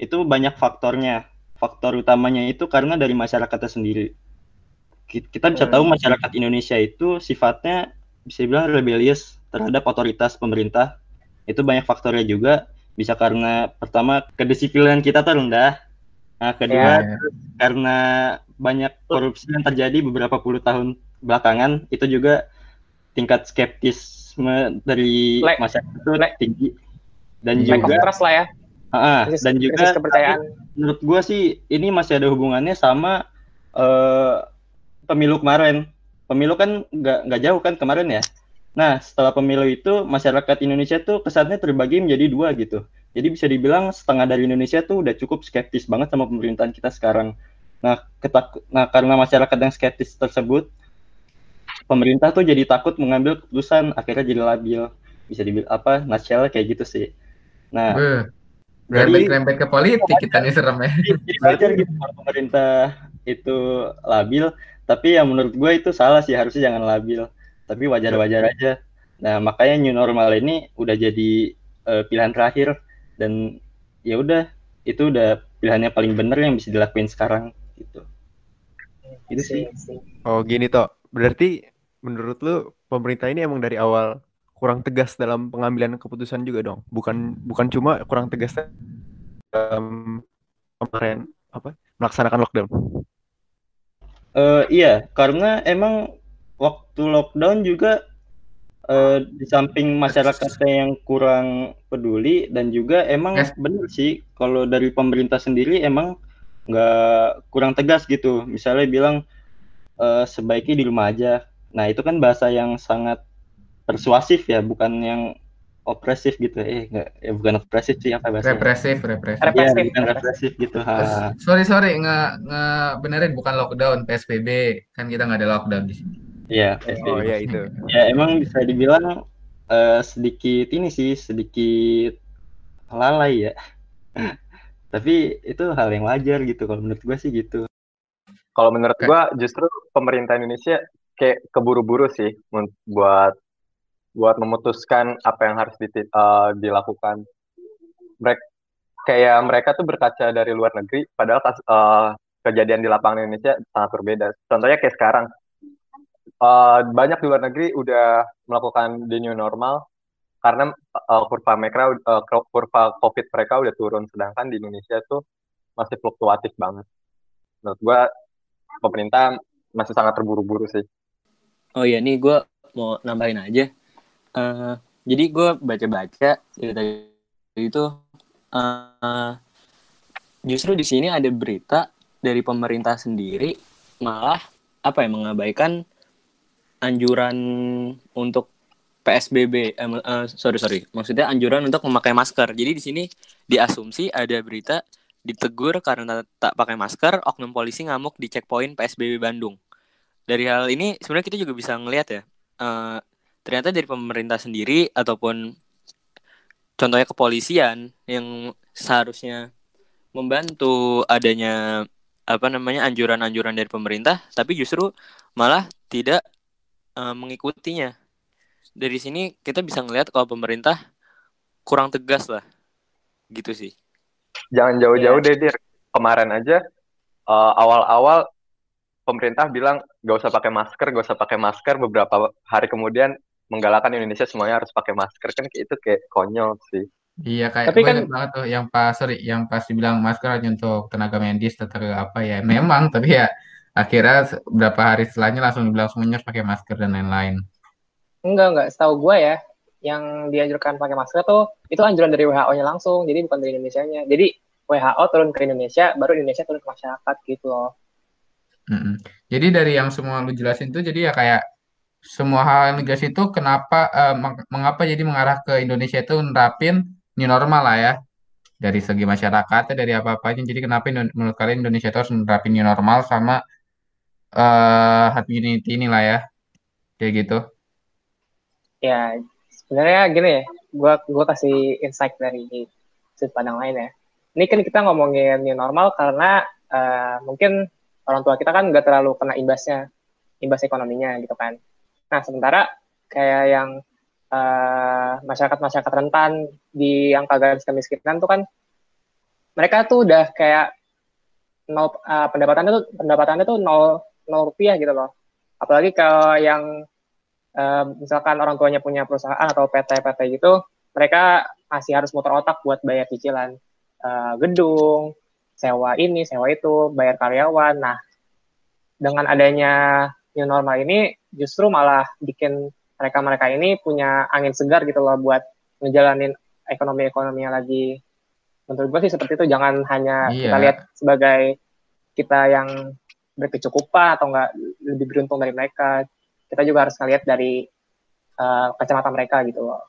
Itu banyak faktornya. Faktor utamanya itu karena dari masyarakatnya sendiri. Kita bisa tahu hmm. masyarakat Indonesia itu sifatnya bisa dibilang rebellious terhadap otoritas pemerintah. Itu banyak faktornya juga bisa karena pertama kedisiplinan kita tuh rendah nah kedua yeah. karena banyak korupsi yang terjadi beberapa puluh tahun belakangan itu juga tingkat skeptisme dari Like- masyarakat itu like- tinggi dan lack of juga trust lah ya ah, krisis, dan krisis juga kepercayaan menurut gua sih ini masih ada hubungannya sama eh, pemilu kemarin. Pemilu kan nggak nggak jauh kan kemarin ya. Nah setelah pemilu itu masyarakat Indonesia tuh kesannya terbagi menjadi dua gitu. Jadi bisa dibilang setengah dari Indonesia tuh udah cukup skeptis banget sama pemerintahan kita sekarang. Nah ketak nah karena masyarakat yang skeptis tersebut, pemerintah tuh jadi takut mengambil keputusan akhirnya jadi labil. Bisa dibilang apa? Nutshell kayak gitu sih. Nah Beuh, Dari- Rempet-rempet ke politik kita nih serem ya. jadi wajar gitu pemerintah itu labil tapi ya menurut gue itu salah sih harusnya jangan labil tapi wajar-wajar aja. Nah makanya new normal ini udah jadi eh, pilihan terakhir. Dan ya udah itu udah pilihannya paling bener yang bisa dilakuin sekarang gitu. Itu sih. Oh gini toh, berarti menurut lu pemerintah ini emang dari awal kurang tegas dalam pengambilan keputusan juga dong, bukan bukan cuma kurang tegas dalam kemarin apa melaksanakan lockdown. Eh, iya. Karena emang waktu lockdown juga eh, di samping masyarakatnya yang kurang peduli dan juga emang Yes. bener sih kalau dari pemerintah sendiri emang nggak kurang tegas gitu misalnya bilang eh, sebaiknya di rumah aja nah itu kan bahasa yang sangat persuasif ya bukan yang opresif gitu eh nggak ya bukan opresif sih apa bahasanya Represif, represif. Represif bukan represif gitu ha. Sorry, sorry, nge, nge benerin bukan lockdown, PSBB. Kan kita nggak ada lockdown di sini. Iya, Oh ya itu. Ya emang bisa dibilang eh, sedikit ini sih sedikit lalai ya. Tapi itu hal yang wajar gitu kalau menurut gue sih gitu. Kalau menurut Oke. gua justru pemerintah Indonesia kayak keburu-buru sih buat buat memutuskan apa yang harus diti- eh, dilakukan. Mereka kayak mereka tuh berkaca dari luar negeri, padahal kas- eh, kejadian di lapangan Indonesia sangat berbeda. Contohnya kayak sekarang, eh, banyak di luar negeri udah melakukan the new normal karena eh, kurva mereka, eh, kurva COVID mereka udah turun, sedangkan di Indonesia tuh masih fluktuatif banget. Menurut gua pemerintah masih sangat terburu-buru sih. Oh iya, nih gue mau nambahin aja. Eh, jadi gue baca-baca dari itu eh, justru di sini ada berita dari pemerintah sendiri malah apa ya mengabaikan anjuran untuk PSBB. Eh, eh, sorry sorry, maksudnya anjuran untuk memakai masker. Jadi di sini diasumsi ada berita ditegur karena tak pakai masker, oknum polisi ngamuk di checkpoint PSBB Bandung dari hal ini sebenarnya kita juga bisa ngelihat ya eh, ternyata dari pemerintah sendiri ataupun contohnya kepolisian yang seharusnya membantu adanya apa namanya anjuran-anjuran dari pemerintah tapi justru malah tidak eh, mengikutinya dari sini kita bisa ngelihat kalau pemerintah kurang tegas lah gitu sih Jangan jauh-jauh deh, Dir. Kemarin aja eh, awal-awal pemerintah bilang gak usah pakai masker, gak usah pakai masker. Beberapa hari kemudian menggalakkan Indonesia semuanya harus pakai masker kan itu kayak konyol sih. Iya, kayak Tapi kan- banget tuh yang pas, sorry, yang pas dibilang masker hanya untuk tenaga medis, tenaga apa ya. Memang, tapi ya akhirnya beberapa hari setelahnya langsung dibilang semuanya harus pakai masker dan lain-lain. enggak enggak setahu gue ya yang dianjurkan pakai masker tuh itu anjuran dari WHO-nya langsung jadi bukan dari Indonesia-nya jadi WHO turun ke Indonesia baru Indonesia turun ke masyarakat gitu loh Mm-mm. Jadi dari yang semua lu jelasin tuh, jadi ya kayak semua hal yang lu jelasin itu kenapa, eh, meng- mengapa jadi mengarah ke Indonesia itu nerapin new normal lah ya. Dari segi masyarakatnya, dari apa-apanya. Jadi kenapa menurut kalian Indonesia itu harus nerapin new normal sama eh herd immunity ini lah ya. Kayak gitu. ya sebenarnya gini ya gue gua kasih insight dari sudut pandang lain ya ini kan kita ngomongin new normal karena eh, mungkin orang tua kita kan nggak terlalu kena imbasnya imbas ekonominya gitu kan nah sementara kayak yang eh, masyarakat-masyarakat rentan di angka garis kemiskinan tuh kan mereka tuh udah kayak nol eh, pendapatannya tuh pendapatannya tuh nol nol rupiah gitu loh apalagi kalau yang eh, misalkan orang tuanya punya perusahaan atau PT-PT gitu, mereka masih harus muter otak buat bayar cicilan eh, gedung, sewa ini, sewa itu, bayar karyawan. Nah, dengan adanya new normal ini justru malah bikin mereka-mereka ini punya angin segar gitu loh buat ngejalanin ekonomi-ekonominya lagi. Menurut gue sih seperti itu, jangan hanya Iya. kita lihat sebagai kita yang berkecukupan atau enggak lebih beruntung dari mereka. Kita juga harus ngelihat dari eh, kacamata mereka gitu loh.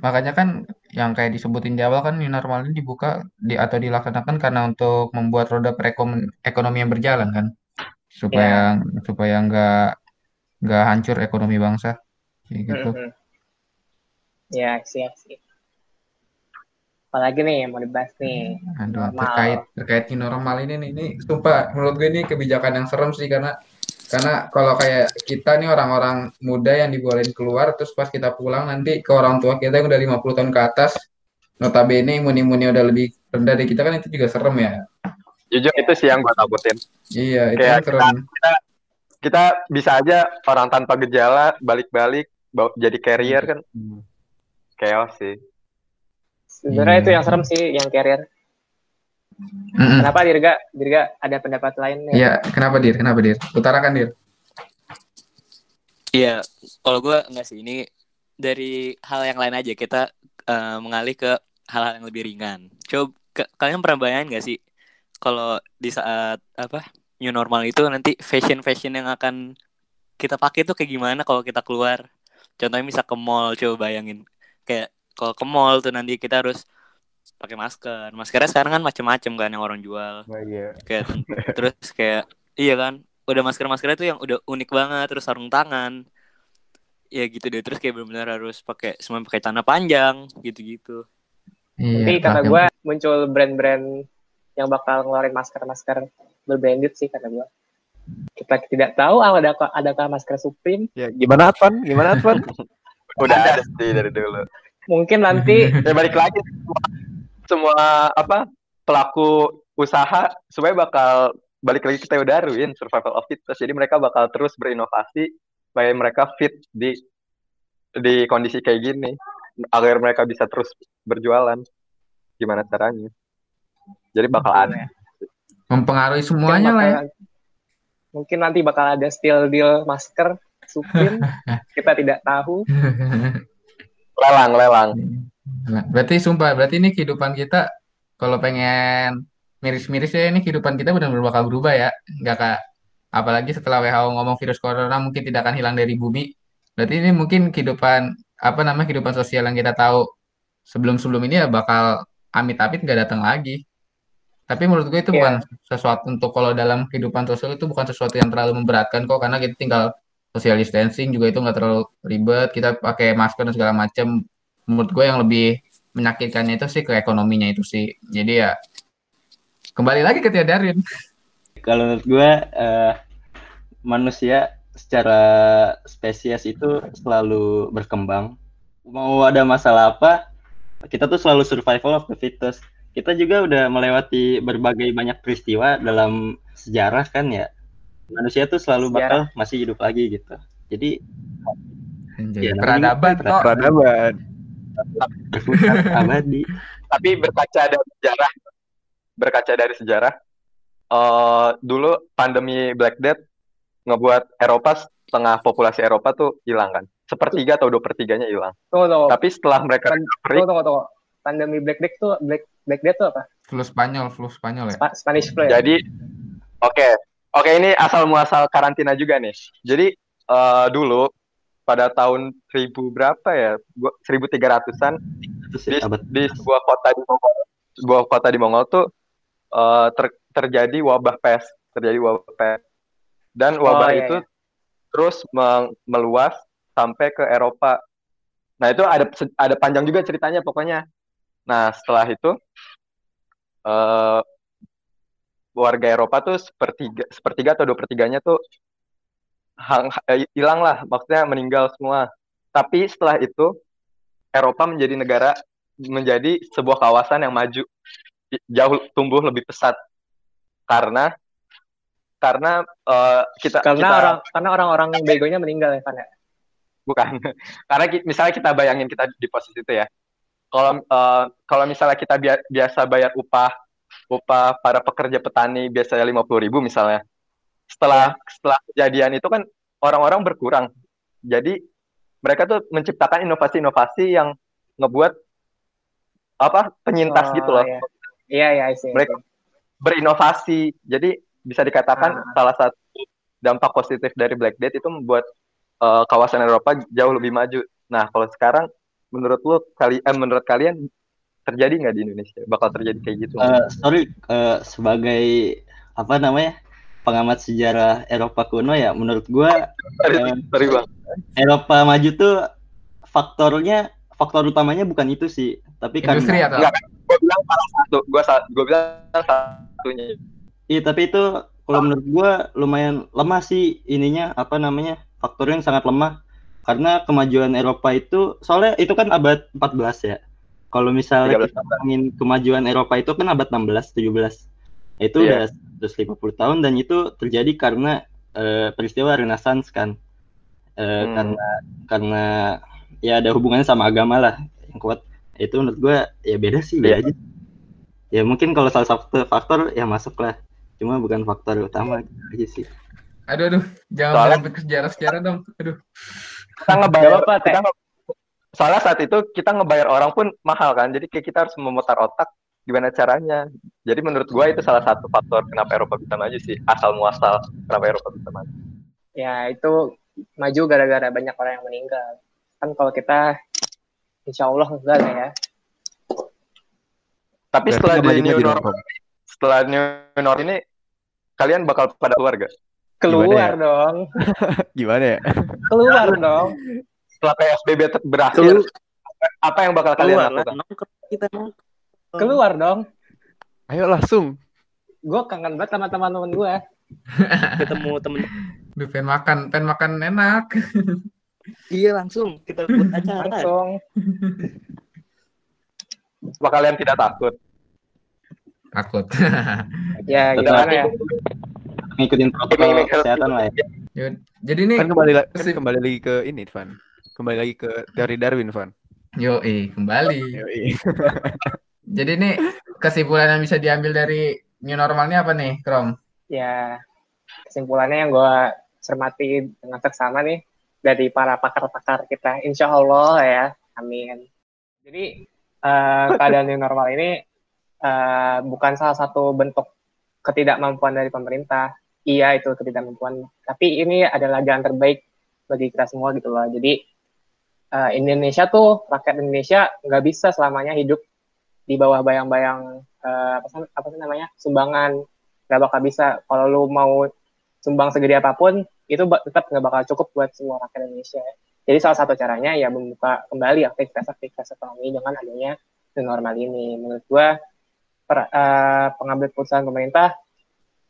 Makanya kan yang kayak disebutin di awal kan new normal ini dibuka di, atau dilaksanakan karena untuk membuat roda perekonomian berjalan kan supaya supaya nggak nggak hancur ekonomi bangsa kayak gitu. Mhm. Ya, sih, sih. Apalagi nih yang mau dibahas nih. Aduh, Normal. terkait terkait new normal ini nih, ini sumpah menurut gue ini kebijakan yang serem sih karena karena kalau kayak kita nih orang-orang muda yang dibolehin keluar terus pas kita pulang nanti ke orang tua kita yang udah 50 tahun ke atas notabene imun-imunnya udah lebih rendah dari kita kan itu juga serem ya. Jujur itu sih yang gue takutin. Iya, itu Kayak kan serem. Kita bisa aja orang tanpa gejala balik-balik jadi carrier kan Hmm. chaos sih. Sebenarnya Iya. itu yang serem sih, yang carrier. Mm-mm. Kenapa Dirga? Dirga ada pendapat lain nih? Iya, kenapa Dir? Kenapa Dir? Utarakan Dir. Iya, kalau gue enggak sih ini dari hal yang lain aja kita eh, mengalih ke hal-hal yang lebih ringan. Coba ke- kalian pernah bayangin gak sih kalau di saat apa new normal itu nanti fashion fashion yang akan kita pakai tuh kayak gimana kalau kita keluar? Contohnya bisa ke mall, coba bayangin kayak kalau ke mall tuh nanti kita harus pakai masker. Maskernya sekarang kan macem-macem kan yang orang jual Nah, iya. kayak terus kayak iya kan udah masker maskernya tuh yang udah unik banget terus sarung tangan ya gitu deh terus kayak benar-benar harus pakai semua pakai celana panjang gitu-gitu Iya, Nanti kata gue muncul brand-brand yang bakal ngeluarin masker-masker berbranded sih kata gue. Kita tidak tahu adakah, adakah masker Supreme. Ya, gimana Advan? Gimana Advan? Udah ada sih dari dulu. Mungkin nanti Ya balik lagi semua, semua apa pelaku usaha supaya bakal balik lagi ke Teodaruin survival of fittest. Jadi mereka bakal terus berinovasi supaya mereka fit di di kondisi kayak gini agar mereka bisa terus berjualan. Gimana caranya? Jadi bakal ada. mempengaruhi mungkin semuanya lah ya. mungkin nanti bakal ada still deal masker Supreme. kita tidak tahu. Lelang, lelang. Nah, berarti sumpah, berarti ini kehidupan kita kalau pengen miris-miris ya ini kehidupan kita benar-benar bakal berubah ya. Nggak kak, apalagi setelah WHO ngomong virus corona mungkin tidak akan hilang dari bumi. Berarti ini mungkin kehidupan apa namanya kehidupan sosial yang kita tahu sebelum-sebelum ini ya bakal amit-amit nggak datang lagi. Tapi menurut gue itu Iya. bukan sesuatu untuk kalau dalam kehidupan sosial itu bukan sesuatu yang terlalu memberatkan kok karena kita tinggal social distancing juga itu nggak terlalu ribet. Kita pakai masker dan segala macam. Menurut gue yang lebih menyakitkannya itu sih ke ekonominya itu sih. Jadi ya kembali lagi ke Teodarin. Kalau menurut gue eh, manusia secara spesies itu selalu berkembang. Mau ada masalah apa, kita tuh selalu survival of the fittest. Kita juga udah melewati berbagai banyak peristiwa dalam sejarah kan ya. Manusia tuh selalu bakal masih hidup lagi gitu. Jadi Anjay, Iya, peradaban kok. Peradaban. abadi. Tapi berkaca dari sejarah, berkaca dari sejarah, eh dulu pandemi Black Death ngebuat Eropa setengah populasi Eropa tuh hilang kan, sepertiga atau dua pertiganya hilang. Tunggu, tunggu. Tapi setelah mereka recovery, tunggu, tunggu, tunggu. Pandemi Black Death tuh Black Black Death tuh apa? Flu Spanyol, flu Spanyol ya. Spa- Spanish flu ya? jadi oke, oke ini asal muasal karantina juga nih. Jadi eh, dulu pada tahun 1000 berapa ya, Gua- 1300-an Terus di, sebuah kota di Mongol, sebuah kota di Mongol tuh eh, ter- terjadi wabah pes, terjadi wabah pes, dan wabah Oh, iya, itu iya. terus meng- meluas sampai ke Eropa. Nah itu ada ada panjang juga ceritanya pokoknya. Nah setelah itu eh, warga Eropa tuh sepertiga sepertiga atau dua pertiganya tuh hang- eh, hilang lah, maksudnya meninggal semua. Tapi setelah itu Eropa menjadi negara menjadi sebuah kawasan yang maju jauh tumbuh lebih pesat karena karena eh, kita Karena kita orang karena orang-orang begonya meninggal ya ya? bukan karena misalnya kita bayangin kita di posisi itu ya kalau eh, kalau misalnya kita bia- biasa bayar upah upah para pekerja petani biasanya lima puluh ribu misalnya setelah setelah kejadian itu kan orang-orang berkurang. Jadi mereka tuh menciptakan inovasi-inovasi yang ngebuat apa penyintas Oh, gitu loh. iya. Iya, iya, I see. Mereka berinovasi. Jadi bisa dikatakan Ah. salah satu dampak positif dari Black Death itu membuat eh, kawasan Eropa jauh lebih maju. Nah, kalau sekarang menurut lu kali eh, menurut kalian terjadi nggak di Indonesia? Bakal terjadi kayak gitu? Eh, sorry eh, sebagai apa namanya pengamat sejarah Eropa kuno ya menurut gua sorry, eh, sorry bang. Eropa maju tuh faktornya faktor utamanya bukan itu sih tapi Industri karena atau Enggak, gue bilang salah satu. Gue gue bilang satunya. iya tapi itu kalau menurut gua lumayan lemah sih ininya apa namanya faktornya yang sangat lemah karena kemajuan Eropa itu soalnya itu kan abad 14 ya kalau misalnya 13 kita ngomongin kemajuan Eropa itu kan abad 16 17 itu Iya. udah 150 tahun dan itu terjadi karena eh, peristiwa Renaissance kan Eh, Hmm. karena karena ya ada hubungannya sama agama lah yang kuat itu menurut gua ya beda sih beda Iya. aja ya mungkin kalau salah satu faktor ya masuk lah cuma bukan faktor utama gitu aja sih aduh aduh jangan sampai ke sejarah sejarah dong aduh Kita ngebayar. Gak apa-apa, Teh. Soalnya saat itu kita ngebayar orang pun mahal kan. Jadi kayak kita harus memutar otak gimana caranya. Jadi menurut gue itu salah satu faktor kenapa Eropa bisa maju sih. Asal muasal kenapa Eropa bisa maju. Ya, itu maju gara-gara banyak orang yang meninggal. Kan kalau kita insya Allah enggak lah ya. Tapi Berarti setelah di new normal, setelah new normal ini kalian bakal pada keluar gak? Keluar Gimana ya? dong. Gimana ya? Keluar dong. Setelah PSBB berakhir, Kelu- apa yang bakal kalian keluar lah lakukan? nongkrong kita nongkrong. Keluar dong. Ayo langsung. Gue kangen banget sama teman-teman gue. ketemu temen Duh, pengen makan pengen makan enak iya langsung kita buat acara Langsung. Apa kalian tidak takut? takut Ya, gimana ya? ngikutin protokol kesehatan lah ya jadi nih Kan kembali kan kembali lagi ke ini, Van. Kembali lagi ke teori Darwin, Van. yo kembali Yoi. jadi nih kesimpulan yang bisa diambil dari new normal ini apa nih Krom Ya, kesimpulannya yang gue cermati dengan seksama nih dari para pakar-pakar kita. Insya Allah ya, amin. Jadi eh, keadaan new normal ini eh, bukan salah satu bentuk ketidakmampuan dari pemerintah. Iya itu ketidakmampuan, tapi ini adalah jalan terbaik bagi kita semua gitu loh. Jadi eh, Indonesia tuh rakyat Indonesia nggak bisa selamanya hidup di bawah bayang-bayang eh, apa, sih- namanya sumbangan. Nggak bakal bisa. Kalau lu mau sumbang segede apa pun itu tetap nggak bakal cukup buat semua rakyat Indonesia. Jadi salah satu caranya ya membuka kembali aktivitas-aktivitas ekonomi dengan adanya new normal ini. Menurut gua per- eh, pengambil keputusan pemerintah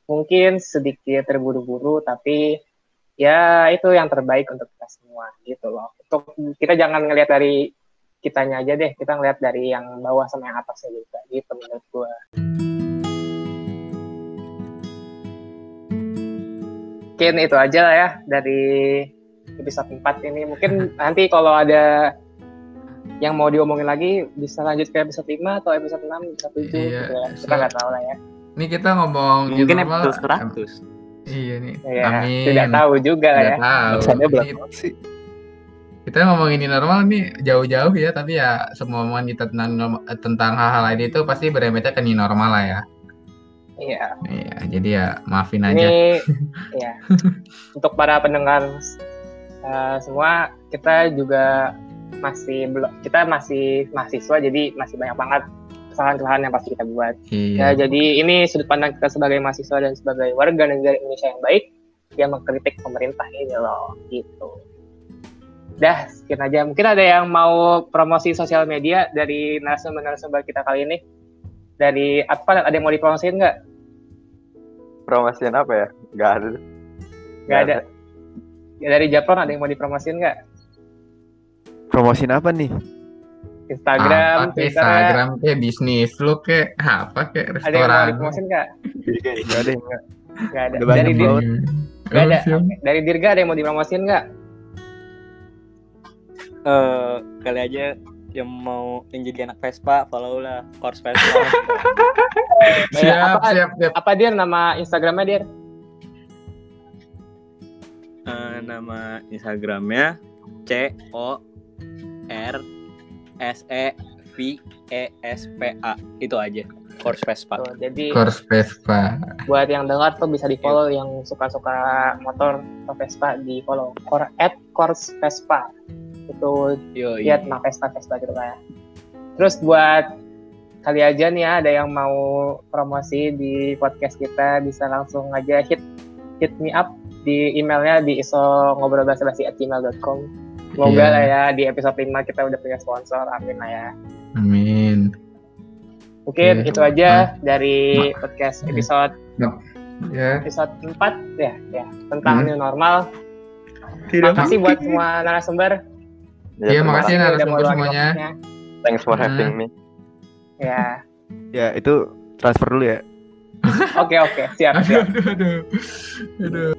mungkin sedikit terburu-buru tapi ya itu yang terbaik untuk kita semua gitu loh untuk kita jangan ngelihat dari kitanya aja deh kita ngelihat dari yang bawah sama yang atasnya juga gitu menurut gua mungkin itu aja lah ya dari episode 4 ini. Mungkin nanti kalau ada yang mau diomongin lagi bisa lanjut ke episode 5 atau episode 6, episode 7 Iya, gitu ya. Kita so- nggak tahu lah ya. Nih kita ngomong mungkin normal, episode 100 Iya nih. Ya, Amin. Tidak tahu juga lah ya. Tidak tahu. Ini- berapa sih? Kita ngomongin normal nih jauh-jauh ya, tapi ya semua omongan kita tentang tentang hal-hal ini itu pasti beremetnya ke normal lah ya. Iya. Iya, jadi ya maafin aja. Ini ya. Untuk para pendengar eh, semua kita juga masih belum kita masih mahasiswa jadi masih banyak banget kesalahan-kesalahan yang pasti kita buat. Ya, Iya. jadi ini sudut pandang kita sebagai mahasiswa dan sebagai warga negara Indonesia yang baik yang mengkritik pemerintah ini loh, gitu. Dah, sekian aja. Mungkin ada yang mau promosi sosial media dari narasumber-narasumber kita kali ini. Dari apa? Ada yang mau dipromosiin nggak? Promosiin apa ya? Gak ada. Nggak ada. Ya, dari Japron ada yang mau dipromosiin nggak? Promosin apa nih? Instagram, apa kayak Twitter, Instagram kayak bisnis lu kayak apa kayak ada yang mau restoran. dipromosiin nggak? Gak ada yang nggak. Nggak ada. Udah banyak Dari, Dir- nggak ada. Dari Dirga ada yang mau dipromosiin nggak? eh kali aja yang mau yang jadi anak Vespa follow lah course Vespa Eh, Siap, apa- siap, siap. Apa dia nama Instagramnya dia? nama Instagramnya C O R S E V E S P A itu aja Kors Vespa. Tuh, jadi Kors Vespa. buat yang dengar tuh bisa di follow yang suka-suka motor atau Vespa di follow Kor at Kors Vespa itu Yo, ya tentang Vespa Vespa gitu lah ya. Terus buat kali aja nih ya ada yang mau promosi di podcast kita bisa langsung aja hit hit me up di emailnya di iso ngobrol bahasa basi at gmail.com Semoga Iya. lah ya di episode 5 kita udah punya sponsor, amin lah ya. Amin. Mungkin Iya. itu aja dari podcast Iya. episode Ya, episode 4 ya, ya tentang Hmm. new normal. Tidak Makasih buat semua narasumber. Iya, terima makasih kasih. yang udah narasumber semuanya. waktunya. Thanks for Nah. having me. Ya, Ya, itu transfer dulu ya. oke oke, siap aduh, siap. aduh, aduh, aduh.